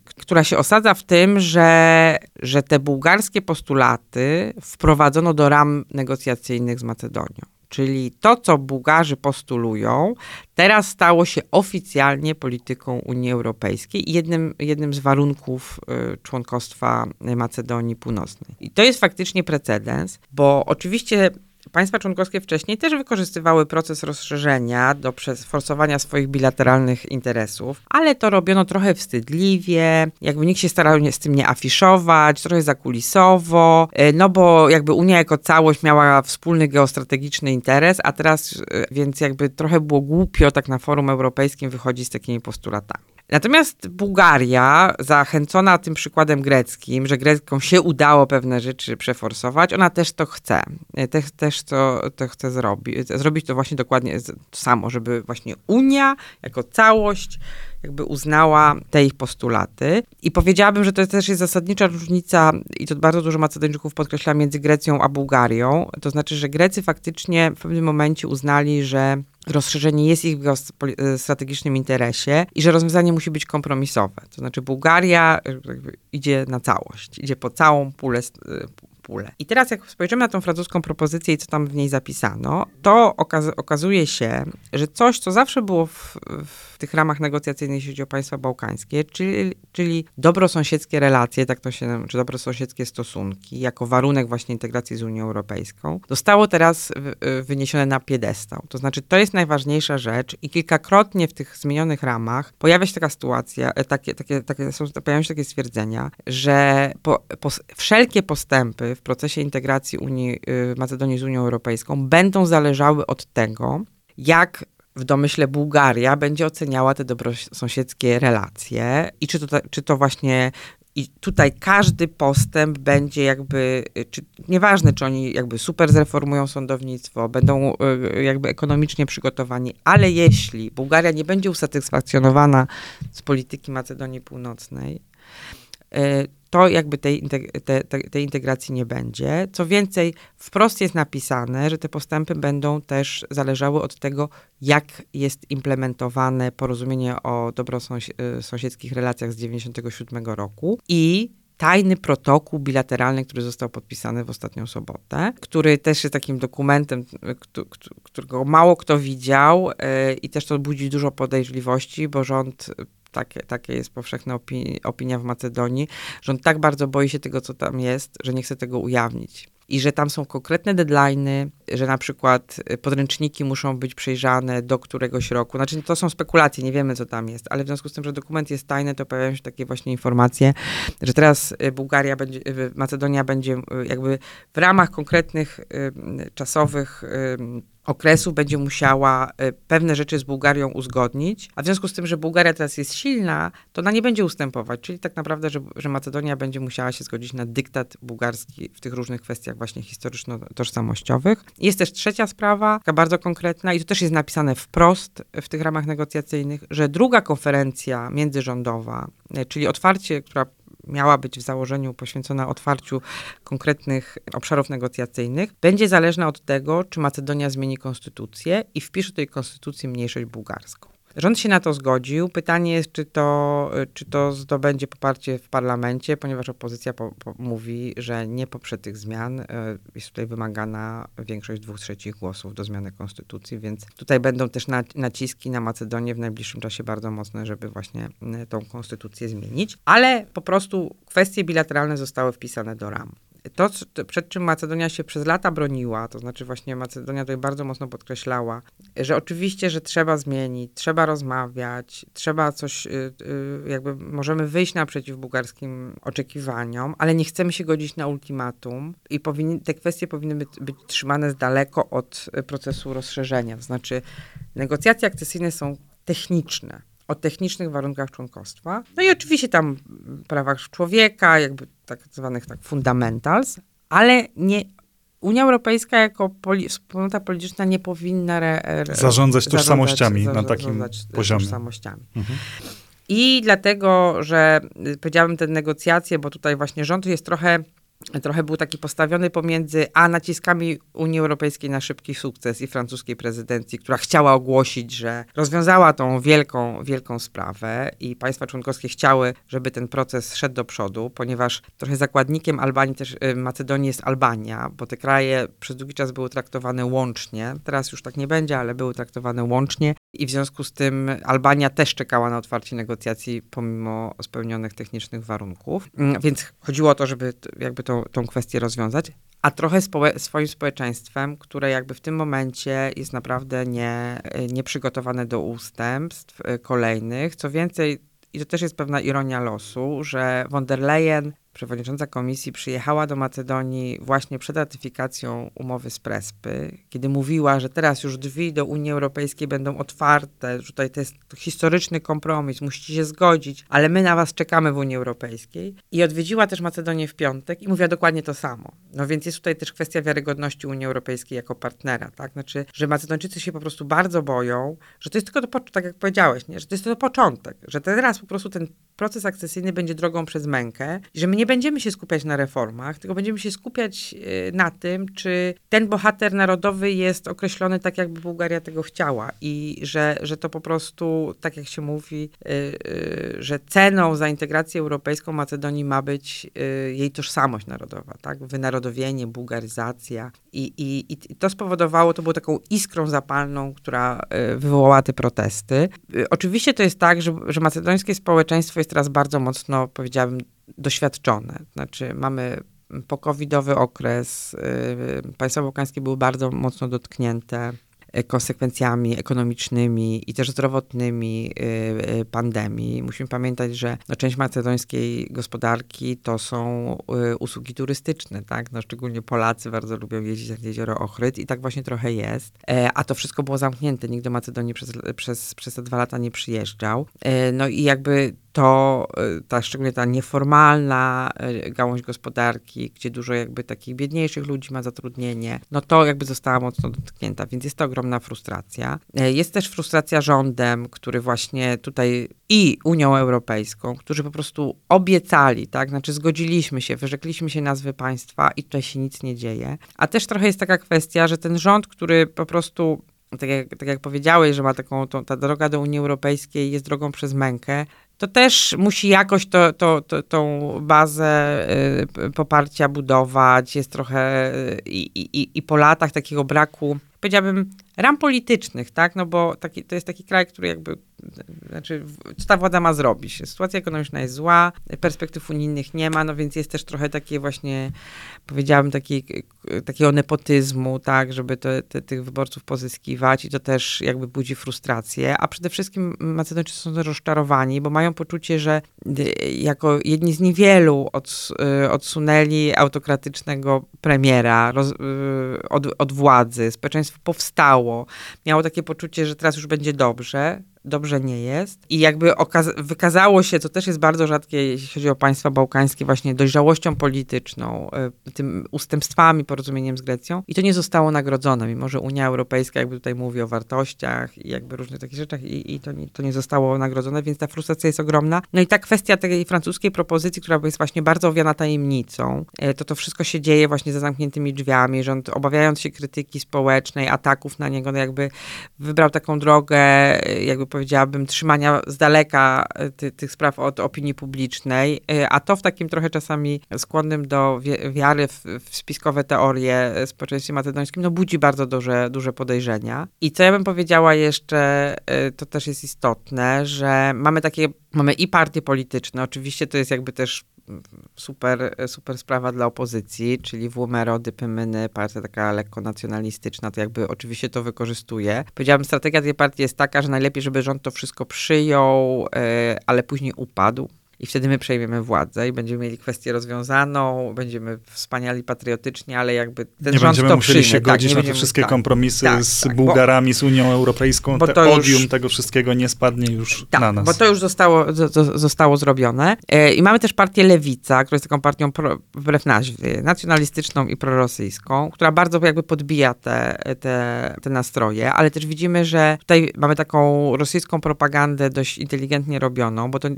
która się osadza w tym, że, że te bułgarskie postulaty wprowadzono do ram negocjacyjnych z Macedonią. Czyli to, co Bułgarzy postulują, teraz stało się oficjalnie polityką Unii Europejskiej i jednym, jednym z warunków y, członkostwa Macedonii Północnej. I to jest faktycznie precedens, bo oczywiście Państwa członkowskie wcześniej też wykorzystywały proces rozszerzenia do forsowania swoich bilateralnych interesów, ale to robiono trochę wstydliwie, jakby nikt się starał z tym nie afiszować, trochę zakulisowo, e, no bo jakby Unia jako całość miała wspólny geostrategiczny interes, a teraz e, więc jakby trochę było głupio tak na forum europejskim wychodzić z takimi postulatami. Natomiast Bułgaria, zachęcona tym przykładem greckim, że Greckom się udało pewne rzeczy przeforsować, ona też to chce. E, Też, też to, to chce zrobić. Zrobić to właśnie dokładnie to samo, żeby właśnie Unia jako całość jakby uznała te ich postulaty. I powiedziałabym, że to też jest zasadnicza różnica, i to bardzo dużo Macedończyków podkreśla, między Grecją a Bułgarią. To znaczy, że Grecy faktycznie w pewnym momencie uznali, że rozszerzenie jest ich geostrategi- strategicznym interesie i że rozwiązanie musi być kompromisowe. To znaczy Bułgaria jakby idzie na całość, idzie po całą pulę, y, pulę. I teraz jak spojrzymy na tą francuską propozycję i co tam w niej zapisano, to okaz- okazuje się, że coś, co zawsze było w, w tych ramach negocjacyjnych, jeśli chodzi o państwa bałkańskie, czyli, czyli dobrosąsiedzkie relacje, tak to się, czy dobrosąsiedzkie stosunki, jako warunek właśnie integracji z Unią Europejską, zostało teraz w- y, wyniesione na piedestał. To znaczy, to jest najważniejsza rzecz i kilkakrotnie w tych zmienionych ramach pojawia się taka sytuacja, e, takie, takie, takie, są, pojawiają się takie stwierdzenia, że po, pos, wszelkie postępy w procesie integracji Unii, y, Macedonii z Unią Europejską będą zależały od tego, jak w domyśle Bułgaria będzie oceniała te dobrosąsiedzkie relacje i czy to, czy to właśnie i tutaj każdy postęp będzie jakby, y, czy, nieważne czy oni jakby super zreformują sądownictwo, będą y, jakby ekonomicznie przygotowani, ale jeśli Bułgaria nie będzie usatysfakcjonowana z polityki Macedonii Północnej, to jakby tej, te, te, tej integracji nie będzie. Co więcej, wprost jest napisane, że te postępy będą też zależały od tego, jak jest implementowane porozumienie o dobrosąsiedzkich relacjach z 1997 roku i tajny protokół bilateralny, który został podpisany w ostatnią sobotę, który też jest takim dokumentem, któ- któ- którego mało kto widział yy, i też to budzi dużo podejrzliwości, bo rząd, takie, takie jest powszechna opi- opinia w Macedonii, że on tak bardzo boi się tego, co tam jest, że nie chce tego ujawnić. i że tam są konkretne deadline'y, że na przykład podręczniki muszą być przejrzane do któregoś roku. Znaczy to są spekulacje, nie wiemy co tam jest, ale w związku z tym, że dokument jest tajny, to pojawiają się takie właśnie informacje, że teraz Bułgaria będzie, Macedonia będzie jakby w ramach konkretnych czasowych okresu będzie musiała y, pewne rzeczy z Bułgarią uzgodnić, a w związku z tym, że Bułgaria teraz jest silna, to ona nie będzie ustępować, czyli tak naprawdę, że, że Macedonia będzie musiała się zgodzić na dyktat bułgarski w tych różnych kwestiach właśnie historyczno-tożsamościowych. Jest też trzecia sprawa, taka bardzo konkretna i to też jest napisane wprost w tych ramach negocjacyjnych, że druga konferencja międzyrządowa, y, czyli otwarcie, która miała być w założeniu poświęcona otwarciu konkretnych obszarów negocjacyjnych, będzie zależna od tego, czy Macedonia zmieni konstytucję i wpisze do tej konstytucji mniejszość bułgarską. Rząd się na to zgodził. Pytanie jest, czy to, czy to zdobędzie poparcie w parlamencie, ponieważ opozycja po, po, mówi, że nie poprze tych zmian. E, jest tutaj wymagana większość dwóch trzecich głosów do zmiany konstytucji, więc tutaj będą też naciski na Macedonię w najbliższym czasie bardzo mocne, żeby właśnie tą konstytucję zmienić. Ale po prostu kwestie bilateralne zostały wpisane do ram to, przed czym Macedonia się przez lata broniła, to znaczy właśnie Macedonia tutaj bardzo mocno podkreślała, że oczywiście, że trzeba zmienić, trzeba rozmawiać, trzeba coś, y, y, jakby możemy wyjść naprzeciw bułgarskim oczekiwaniom, ale nie chcemy się godzić na ultimatum i powinni, te kwestie powinny być, być trzymane z daleko od procesu rozszerzenia. To znaczy negocjacje akcesyjne są techniczne o technicznych warunkach członkostwa. No i oczywiście tam prawach człowieka, jakby tak zwanych tak fundamentals, ale nie, Unia Europejska jako poli, wspólnota polityczna nie powinna re, re, zarządzać tożsamościami zarządzać, na takim poziomie. Tożsamościami. Mhm. I dlatego, że y, powiedziałabym te negocjacje, bo tutaj właśnie rząd jest trochę trochę był taki postawiony pomiędzy a naciskami Unii Europejskiej na szybki sukces i francuskiej prezydencji, która chciała ogłosić, że rozwiązała tą wielką, wielką sprawę i państwa członkowskie chciały, żeby ten proces szedł do przodu, ponieważ trochę zakładnikiem Albanii też y, Macedonii jest Albania, bo te kraje przez długi czas były traktowane łącznie. Teraz już tak nie będzie, ale były traktowane łącznie i w związku z tym Albania też czekała na otwarcie negocjacji pomimo spełnionych technicznych warunków. Mm, więc chodziło o to, żeby jakby to, tą kwestię rozwiązać, a trochę społe swoim społeczeństwem, które jakby w tym momencie jest naprawdę nie, nieprzygotowane do ustępstw y, kolejnych. Co więcej, i to też jest pewna ironia losu, że von der Leyen przewodnicząca komisji przyjechała do Macedonii właśnie przed ratyfikacją umowy z Prespy, kiedy mówiła, że teraz już drzwi do Unii Europejskiej będą otwarte, że tutaj to jest historyczny kompromis, musicie się zgodzić, ale my na was czekamy w Unii Europejskiej. I odwiedziła też Macedonię w piątek i mówiła dokładnie to samo. No więc jest tutaj też kwestia wiarygodności Unii Europejskiej jako partnera, tak? Znaczy, że Macedończycy się po prostu bardzo boją, że to jest tylko, to, tak jak powiedziałeś, nie? że to jest to początek, że teraz po prostu ten proces akcesyjny będzie drogą przez mękę i że my będziemy się skupiać na reformach, tylko będziemy się skupiać y, na tym, czy ten bohater narodowy jest określony tak, jakby Bułgaria tego chciała i że, że to po prostu, tak jak się mówi, y, y, że ceną za integrację europejską Macedonii ma być jej tożsamość narodowa, tak? Wynarodowienie, bułgaryzacja i, i, i to spowodowało, to było taką iskrą zapalną, która wywołała te protesty. Oczywiście to jest tak, że, że macedońskie społeczeństwo jest teraz bardzo mocno, powiedziałabym, doświadczone. Znaczy mamy pokowidowy okres, yy, państwa bałkańskie były bardzo mocno dotknięte E, konsekwencjami ekonomicznymi i też zdrowotnymi e, e, pandemii. Musimy pamiętać, że no, część macedońskiej gospodarki to są usługi turystyczne, tak? No, szczególnie Polacy bardzo lubią jeździć na jezioro Ochryd i tak właśnie trochę jest. A to wszystko było zamknięte. Nikt do Macedonii przez, przez, przez te dwa lata nie przyjeżdżał. No i jakby to ta, szczególnie ta nieformalna gałąź gospodarki, gdzie dużo jakby takich biedniejszych ludzi ma zatrudnienie, no to jakby została mocno dotknięta, więc jest to ogromna frustracja. E, jest też frustracja rządem, który właśnie tutaj i Unią Europejską, którzy po prostu obiecali, tak, znaczy zgodziliśmy się, wyrzekliśmy się nazwy państwa i tutaj się nic nie dzieje. A też trochę jest taka kwestia, że ten rząd, który po prostu tak jak, tak jak powiedziałeś, że ma taką, tą, ta droga do Unii Europejskiej jest drogą przez mękę, to też musi jakoś to, to, to, tą bazę y, poparcia budować. Jest trochę y, i, i, i po latach takiego braku powiedziałabym, ram politycznych, tak? No bo taki, to jest taki kraj, który jakby znaczy, co ta władza ma zrobić? Sytuacja ekonomiczna jest zła, perspektyw unijnych nie ma, no więc jest też trochę takie właśnie, powiedziałabym, taki, takiego nepotyzmu, tak, żeby te, te, tych wyborców pozyskiwać i to też jakby budzi frustrację, a przede wszystkim Macedończycy są rozczarowani, bo mają poczucie, że jako jedni z niewielu od, odsunęli autokratycznego premiera roz, od, od władzy, społeczeństwo powstało, miało takie poczucie, że teraz już będzie dobrze, dobrze nie jest. I jakby wykazało się, co też jest bardzo rzadkie, jeśli chodzi o państwa bałkańskie, właśnie dojrzałością polityczną, y, tym ustępstwami, porozumieniem z Grecją. I to nie zostało nagrodzone, mimo że Unia Europejska jakby tutaj mówi o wartościach i jakby różnych takich rzeczach i, i to, nie, to nie zostało nagrodzone, więc ta frustracja jest ogromna. No i ta kwestia tej francuskiej propozycji, która jest właśnie bardzo owiana tajemnicą, y, to to wszystko się dzieje właśnie za zamkniętymi drzwiami. Rząd, obawiając się krytyki społecznej, ataków na niego, no jakby wybrał taką drogę, y, jakby powiedziałabym, trzymania z daleka e, ty, tych spraw od opinii publicznej, e, a to w takim trochę czasami skłonnym do wiary w, w spiskowe teorie e, społeczeństwie macedońskim, no budzi bardzo duże, duże podejrzenia. I co ja bym powiedziała jeszcze, to też jest istotne, że mamy takie, mamy i partie polityczne, oczywiście to jest jakby też super, super sprawa dla opozycji, czyli WMRO, Dypymyny, partia taka lekko nacjonalistyczna, to jakby oczywiście to wykorzystuje. Powiedziałabym, strategia tej partii jest taka, że najlepiej, żeby rząd to wszystko przyjął, e, ale później upadł i wtedy my przejmiemy władzę i będziemy mieli kwestię rozwiązaną, będziemy wspaniali patriotycznie, ale jakby ten nie rząd będziemy to musieli przyjmie. się godzić tak, na te wszystkie tak, kompromisy tak, z tak, Bułgarami, bo, z Unią Europejską, bo te to odium już, tego wszystkiego nie spadnie już tak, na nas. bo to już zostało, zostało zrobione. E, I mamy też partię Lewica, która jest taką partią pro, wbrew nazwie, nacjonalistyczną i prorosyjską, która bardzo jakby podbija te, te, te nastroje, ale też widzimy, że tutaj mamy taką rosyjską propagandę dość inteligentnie robioną, bo to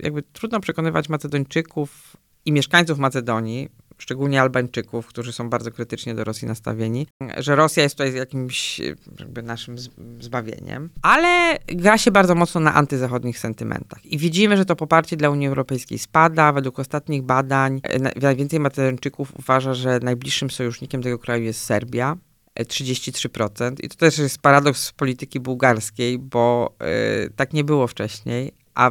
jakby trudno przekonywać Macedończyków i mieszkańców Macedonii, szczególnie Albańczyków, którzy są bardzo krytycznie do Rosji nastawieni, że Rosja jest tutaj jakimś jakby naszym zbawieniem, ale gra się bardzo mocno na antyzachodnich sentymentach. I widzimy, że to poparcie dla Unii Europejskiej spada. Według ostatnich badań najwięcej Macedończyków uważa, że najbliższym sojusznikiem tego kraju jest Serbia. 33%. I to też jest paradoks polityki bułgarskiej, bo yy, tak nie było wcześniej, a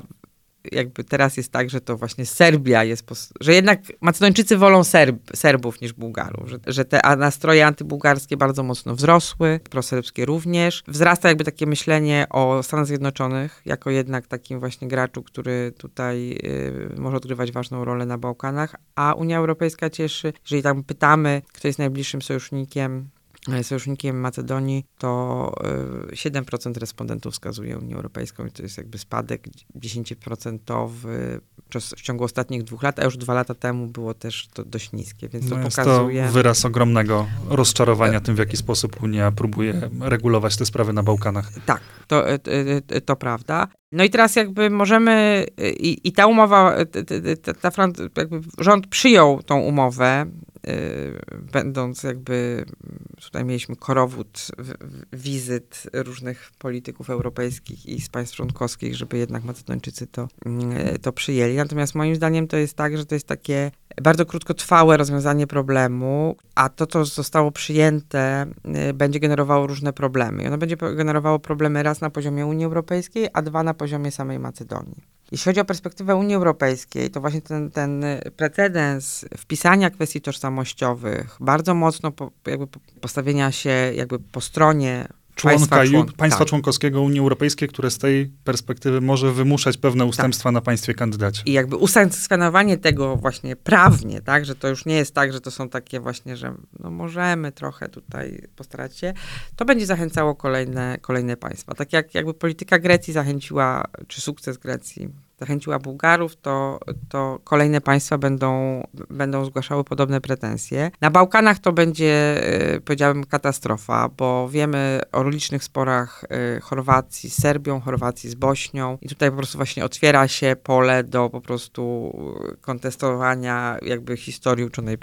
jakby teraz jest tak, że to właśnie Serbia jest, że jednak Macedończycy wolą Serb, Serbów niż Bułgarów, że, że te nastroje antybułgarskie bardzo mocno wzrosły, proserbskie również. Wzrasta jakby takie myślenie o Stanach Zjednoczonych jako jednak takim właśnie graczu, który tutaj y, może odgrywać ważną rolę na Bałkanach, a Unia Europejska cieszy, jeżeli tam pytamy, kto jest najbliższym sojusznikiem sojusznikiem Macedonii, to 7% e, respondentów wskazuje Unię Europejską i to jest jakby spadek 10% w ciągu ostatnich dwóch lat, a już dwa lata temu było też to dość niskie, więc no to jest pokazuje... to wyraz ogromnego rozczarowania tym, w jaki sposób Unia próbuje regulować te sprawy na Bałkanach. Tak, to, e, e, to prawda. No i teraz jakby możemy, i, i ta umowa, ta, ta, ta, jakby rząd przyjął tą umowę, Y, będąc jakby, tutaj mieliśmy korowód wizyt różnych polityków europejskich i z państw członkowskich, żeby jednak Macedończycy to, y, to przyjęli. Natomiast moim zdaniem to jest tak, że to jest takie bardzo krótkotrwałe rozwiązanie problemu, a to, co zostało przyjęte, y, będzie generowało różne problemy. I ono będzie generowało problemy raz na poziomie Unii Europejskiej, a dwa na poziomie samej Macedonii. Jeśli chodzi o perspektywę Unii Europejskiej, to właśnie ten, ten precedens wpisania kwestii tożsamościowych, bardzo mocno po, jakby postawienia się jakby po stronie członka państwa, państwa tak. członkowskiego Unii Europejskiej, które z tej perspektywy może wymuszać pewne tak. ustępstwa tak. na państwie kandydacie. I jakby usankcjonowanie tego właśnie prawnie, tak, że to już nie jest tak, że to są takie właśnie, że no możemy trochę tutaj postarać się, to będzie zachęcało kolejne, kolejne państwa. Tak jak jakby polityka Grecji zachęciła, czy sukces Grecji zachęciła Bułgarów, to, to kolejne państwa będą, będą zgłaszały podobne pretensje. Na Bałkanach to będzie, e, powiedziałbym, katastrofa, bo wiemy o licznych sporach e, Chorwacji z Serbią, Chorwacji z Bośnią i tutaj po prostu właśnie otwiera się pole do po prostu kontestowania jakby historii uczonej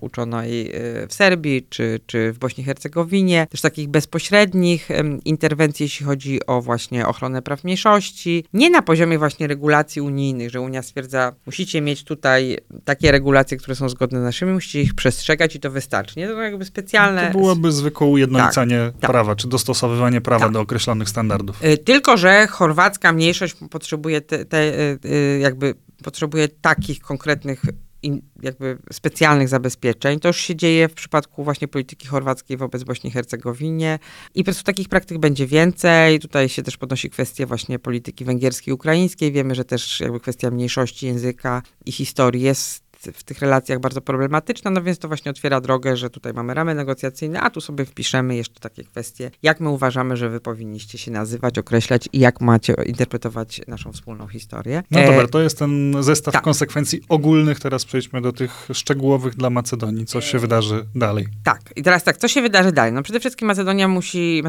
uczonej w Serbii czy, czy w Bośni i Hercegowinie, też takich bezpośrednich interwencji, jeśli chodzi o właśnie ochronę praw mniejszości, nie na poziomie właśnie regulacji unijnych, że Unia stwierdza, musicie mieć tutaj takie regulacje, które są zgodne z naszymi, musicie ich przestrzegać i to wystarczy. Nie? To jakby specjalne... To byłoby zwykłe ujednolicanie tak, tak. prawa, tak. czy dostosowywanie prawa tak. do określonych standardów. Y, tylko, że chorwacka mniejszość potrzebuje te, te y, y, jakby potrzebuje takich konkretnych jakby specjalnych zabezpieczeń. To już się dzieje w przypadku właśnie polityki chorwackiej wobec Bośni i Hercegowinie i po prostu takich praktyk będzie więcej. Tutaj się też podnosi kwestia właśnie polityki węgierskiej, ukraińskiej. Wiemy, że też jakby kwestia mniejszości języka i historii jest w tych relacjach bardzo problematyczna, no więc to właśnie otwiera drogę, że tutaj mamy ramy negocjacyjne, a tu sobie wpiszemy jeszcze takie kwestie, jak my uważamy, że wy powinniście się nazywać, określać i jak macie interpretować naszą wspólną historię. No e... dobra, to jest ten zestaw tak. konsekwencji ogólnych, teraz przejdźmy do tych szczegółowych dla Macedonii, co się wydarzy dalej. Tak, i teraz tak, co się wydarzy dalej? No przede wszystkim Macedonia musi,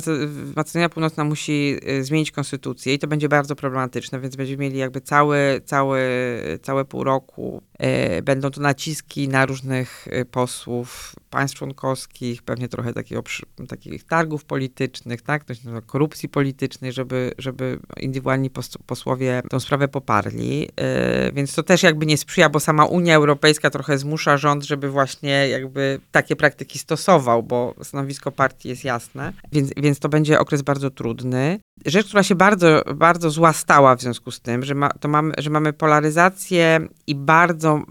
Macedonia Północna musi y, zmienić konstytucję i to będzie bardzo problematyczne, więc będziemy mieli jakby cały, cały, całe pół roku e, będą będą to naciski na różnych y, posłów państw członkowskich, pewnie trochę takiego, takich targów politycznych, tak, korupcji politycznej, żeby, żeby indywidualni posłowie tę sprawę poparli. Yy, więc to też jakby nie sprzyja, bo sama Unia Europejska trochę zmusza rząd, żeby właśnie jakby takie praktyki stosował, bo stanowisko partii jest jasne, więc, więc to będzie okres bardzo trudny. Rzecz, która się bardzo, bardzo zła stała w związku z tym, że, ma, to mamy, że mamy polaryzację i bardzo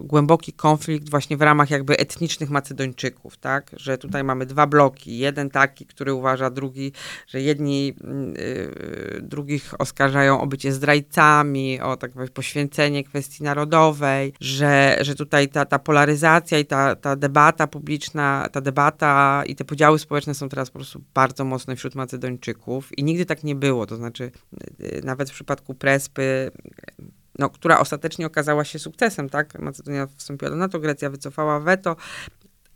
głęboki konflikt właśnie w ramach jakby etnicznych Macedończyków, tak? Że tutaj mamy dwa bloki. Jeden taki, który uważa, drugi, że jedni yy, drugich oskarżają o bycie zdrajcami, o tak poświęcenie kwestii narodowej, że, że tutaj ta, ta polaryzacja i ta, ta debata publiczna, ta debata i te podziały społeczne są teraz po prostu bardzo mocne wśród Macedończyków i nigdy tak nie było. To znaczy, yy, nawet w przypadku Prespy no, która ostatecznie okazała się sukcesem, tak? Macedonia wstąpiła do NATO, Grecja wycofała weto,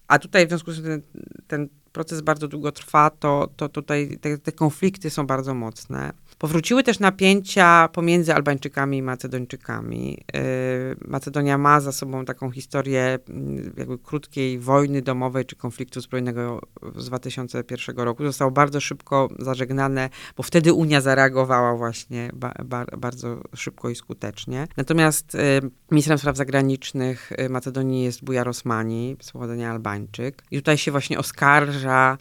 a tutaj w związku z tym ten, ten proces bardzo długo trwa, to, to tutaj te, te konflikty są bardzo mocne. Powróciły też napięcia pomiędzy Albańczykami i Macedończykami. Y, Macedonia ma za sobą taką historię mm, jakby krótkiej wojny domowej czy konfliktu zbrojnego z 2001 roku. Zostało bardzo szybko zażegnane, bo wtedy Unia zareagowała właśnie ba, ba, bardzo szybko i skutecznie. Natomiast y, ministrem spraw zagranicznych y, Macedonii jest Bujar Osmani, Słowodonia Albańczyk. I tutaj się właśnie oskarża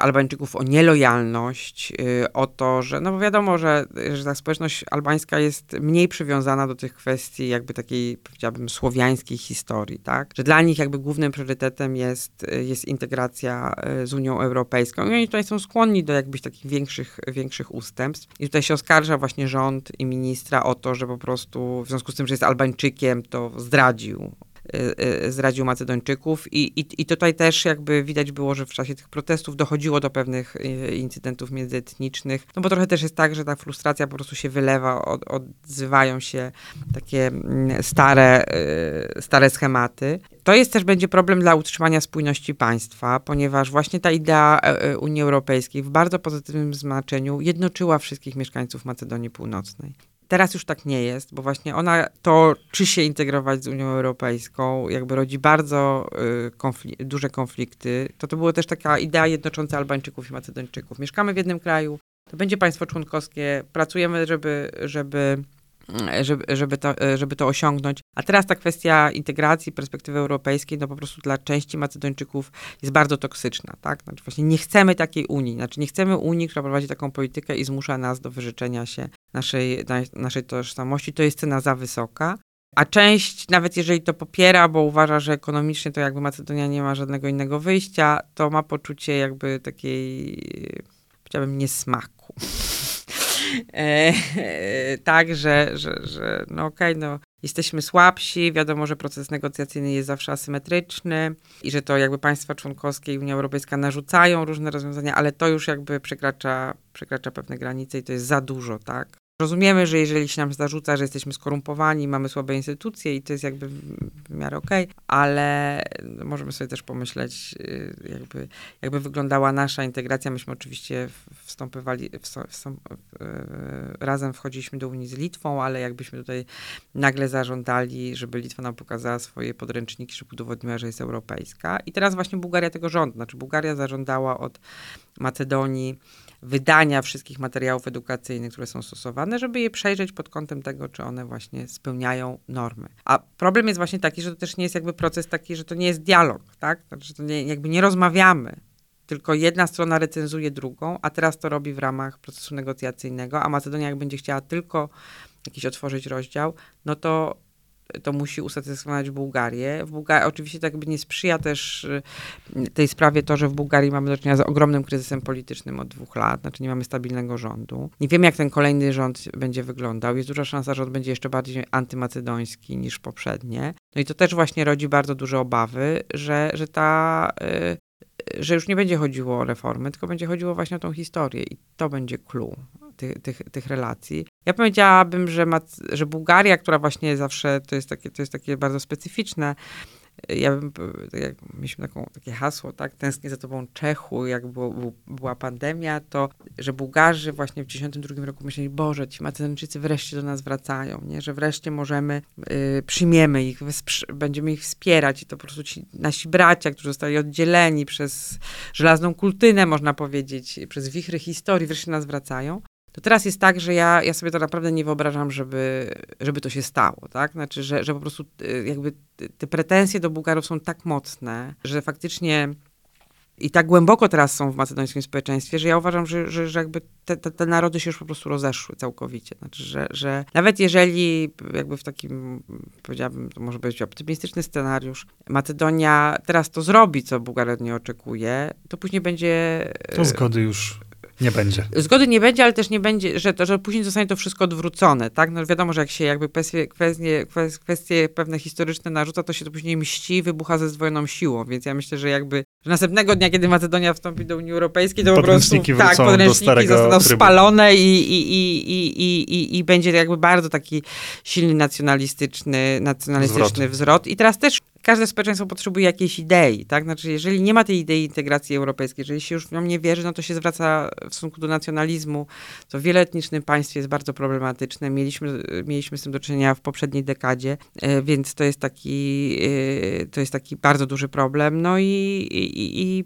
Albańczyków o nielojalność, o to, że no wiadomo, że, że ta społeczność albańska jest mniej przywiązana do tych kwestii jakby takiej, powiedziałabym, słowiańskiej historii, tak? Że dla nich jakby głównym priorytetem jest, jest integracja e, z Unią Europejską i oni tutaj są skłonni do jakbyś takich większych, większych ustępstw. I tutaj się oskarża właśnie rząd i ministra o to, że po prostu w związku z tym, że jest Albańczykiem, to zdradził Y, y, zradził Macedończyków I, i, i tutaj też jakby widać było, że w czasie tych protestów dochodziło do pewnych y, incydentów międzyetnicznych, no bo trochę też jest tak, że ta frustracja po prostu się wylewa, od, odzywają się takie mm, stare, stare schematy. To jest też będzie problem dla utrzymania spójności państwa, ponieważ właśnie ta idea e, e, Unii Europejskiej w bardzo pozytywnym znaczeniu jednoczyła wszystkich mieszkańców Macedonii Północnej. Teraz już tak nie jest, bo właśnie ona to, czy się integrować z Unią Europejską, jakby rodzi bardzo y, duże konflikty. To to była też taka idea jednocząca Albańczyków i Macedończyków. Mieszkamy w jednym kraju, to będzie państwo członkowskie, pracujemy, żeby, żeby żeby, żeby, to, żeby to osiągnąć. A teraz ta kwestia integracji, perspektywy europejskiej, no po prostu dla części Macedończyków jest bardzo toksyczna, tak? Znaczy właśnie nie chcemy takiej Unii, znaczy nie chcemy Unii, która prowadzi taką politykę i zmusza nas do wyrzeczenia się naszej, naszej tożsamości. To jest cena za wysoka. A część, nawet jeżeli to popiera, bo uważa, że ekonomicznie to jakby Macedonia nie ma żadnego innego wyjścia, to ma poczucie jakby takiej, powiedziałabym, niesmaku. E, tak, że, że, że no okej, okay, no jesteśmy słabsi, wiadomo, że proces negocjacyjny jest zawsze asymetryczny i że to jakby państwa członkowskie i Unia Europejska narzucają różne rozwiązania, ale to już jakby przekracza, przekracza pewne granice i to jest za dużo, tak? Rozumiemy, że jeżeli się nam zarzuca, że jesteśmy skorumpowani, mamy słabe instytucje i to jest jakby w miarę okej, okay, ale możemy sobie też pomyśleć, y, jakby, jakby wyglądała nasza integracja. Myśmy oczywiście wstąpywali, wstąp, y, razem wchodziliśmy do Unii z Litwą, ale jakbyśmy tutaj nagle zażądali, żeby Litwa nam pokazała swoje podręczniki, żeby udowodniła, że jest europejska. I teraz właśnie Bułgaria tego żąda. Znaczy Bułgaria zażądała od Macedonii wydania wszystkich materiałów edukacyjnych, które są stosowane, żeby je przejrzeć pod kątem tego, czy one właśnie spełniają normy. A problem jest właśnie taki, że to też nie jest jakby proces taki, że to nie jest dialog, tak? Znaczy, to nie, jakby nie rozmawiamy, tylko jedna strona recenzuje drugą, a teraz to robi w ramach procesu negocjacyjnego, a Macedonia jak będzie chciała tylko jakiś otworzyć rozdział, no to to musi usatysfakcjonować Bułgarię. W oczywiście tak by nie sprzyja też y, tej sprawie to, że w Bułgarii mamy do czynienia z ogromnym kryzysem politycznym od dwóch lat, znaczy nie mamy stabilnego rządu. Nie wiemy, jak ten kolejny rząd będzie wyglądał. Jest duża szansa, że on będzie jeszcze bardziej antymacedoński niż poprzednie. No i to też właśnie rodzi bardzo duże obawy, że, że ta y, że już nie będzie chodziło o reformy, tylko będzie chodziło właśnie o tą historię i to będzie clue tych, tych, tych relacji. Ja powiedziałabym, że, że Bułgaria, która właśnie zawsze, to jest takie, to jest takie bardzo specyficzne, ja bym, tak jak mieliśmy taką, takie hasło, tak, tęsknię za tobą Czechu, jak było, była pandemia, to, że Bułgarzy właśnie w 1992 roku myśleli, Boże, ci Macedończycy wreszcie do nas wracają, nie, że wreszcie możemy, y, przyjmiemy ich, będziemy ich wspierać i to po prostu ci nasi bracia, którzy zostali oddzieleni przez żelazną kultynę, można powiedzieć, przez wichry historii, wreszcie nas wracają to teraz jest tak, że ja, ja sobie to naprawdę nie wyobrażam, żeby, żeby to się stało, tak? Znaczy, że, że po prostu y, jakby te pretensje do Bułgarów są tak mocne, że faktycznie i tak głęboko teraz są w macedońskim społeczeństwie, że ja uważam, że, że, że jakby te, te, te, narody się już po prostu rozeszły całkowicie. Znaczy, że, że nawet jeżeli jakby w takim, powiedziałabym, to może być optymistyczny scenariusz, Macedonia teraz to zrobi, co Bułgaria nie oczekuje, to później będzie... To zgody już nie będzie. Zgody nie będzie, ale też nie będzie, że, to, że później zostanie to wszystko odwrócone, tak? No wiadomo, że jak się jakby kwestie, kwestie, kwestie pewne historyczne narzuca, to się to później mści, wybucha ze zdwojoną siłą, więc ja myślę, że jakby że następnego dnia, kiedy Macedonia wstąpi do Unii Europejskiej, to po prostu tak, podręczniki zostaną trybu. spalone i, i, i, i, i, i będzie jakby bardzo taki silny nacjonalistyczny, nacjonalistyczny wzrot. wzrot. I teraz też każde społeczeństwo potrzebuje jakiejś idei, tak? Znaczy, jeżeli nie ma tej idei integracji europejskiej, jeżeli się już w nią nie wierzy, no to się zwraca w stosunku do nacjonalizmu, co w wieloetnicznym państwie jest bardzo problematyczne. Mieliśmy, mieliśmy z tym do czynienia w poprzedniej dekadzie, e, więc to jest taki, e, to jest taki bardzo duży problem. No i, i, i,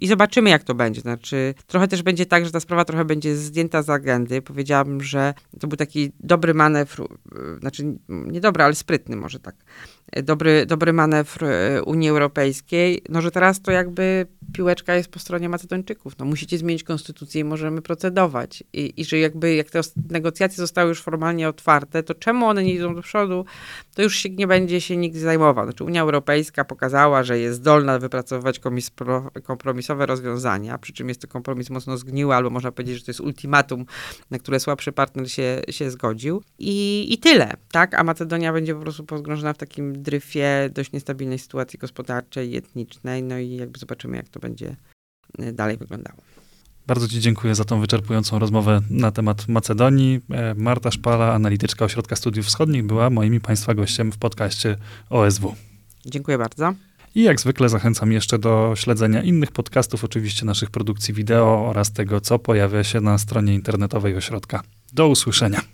i zobaczymy, jak to będzie. Znaczy, trochę też będzie tak, że ta sprawa trochę będzie zdjęta z agendy. Powiedziałabym, że to był taki dobry manewr, e, znaczy nie dobry, ale sprytny może tak dobry, dobry manewr e, Unii Europejskiej, no że teraz to jakby piłeczka jest po stronie Macedończyków. No musicie zmienić konstytucję i możemy procedować. I, i że jakby jak te negocjacje zostały już formalnie otwarte, to czemu one nie idą do przodu, to już się nie będzie się nikt zajmował. Znaczy Unia Europejska pokazała, że jest zdolna wypracować kompromisowe rozwiązania, przy czym jest to kompromis mocno zgniły, albo można powiedzieć, że to jest ultimatum, na które słabszy partner się, się zgodził. I, I tyle, tak? A Macedonia będzie po prostu pogrążona w takim dryfie dość niestabilnej sytuacji gospodarczej i etnicznej, no i jakby zobaczymy, jak to będzie y, dalej wyglądało. Bardzo Ci dziękuję za tą wyczerpującą rozmowę na temat Macedonii. E, Marta Szpala, analityczka Ośrodka Studiów Wschodnich, była moim i Państwa gościem w podcaście OSW. Dziękuję bardzo. I jak zwykle zachęcam jeszcze do śledzenia innych podcastów, oczywiście naszych produkcji wideo oraz tego, co pojawia się na stronie internetowej ośrodka. Do usłyszenia.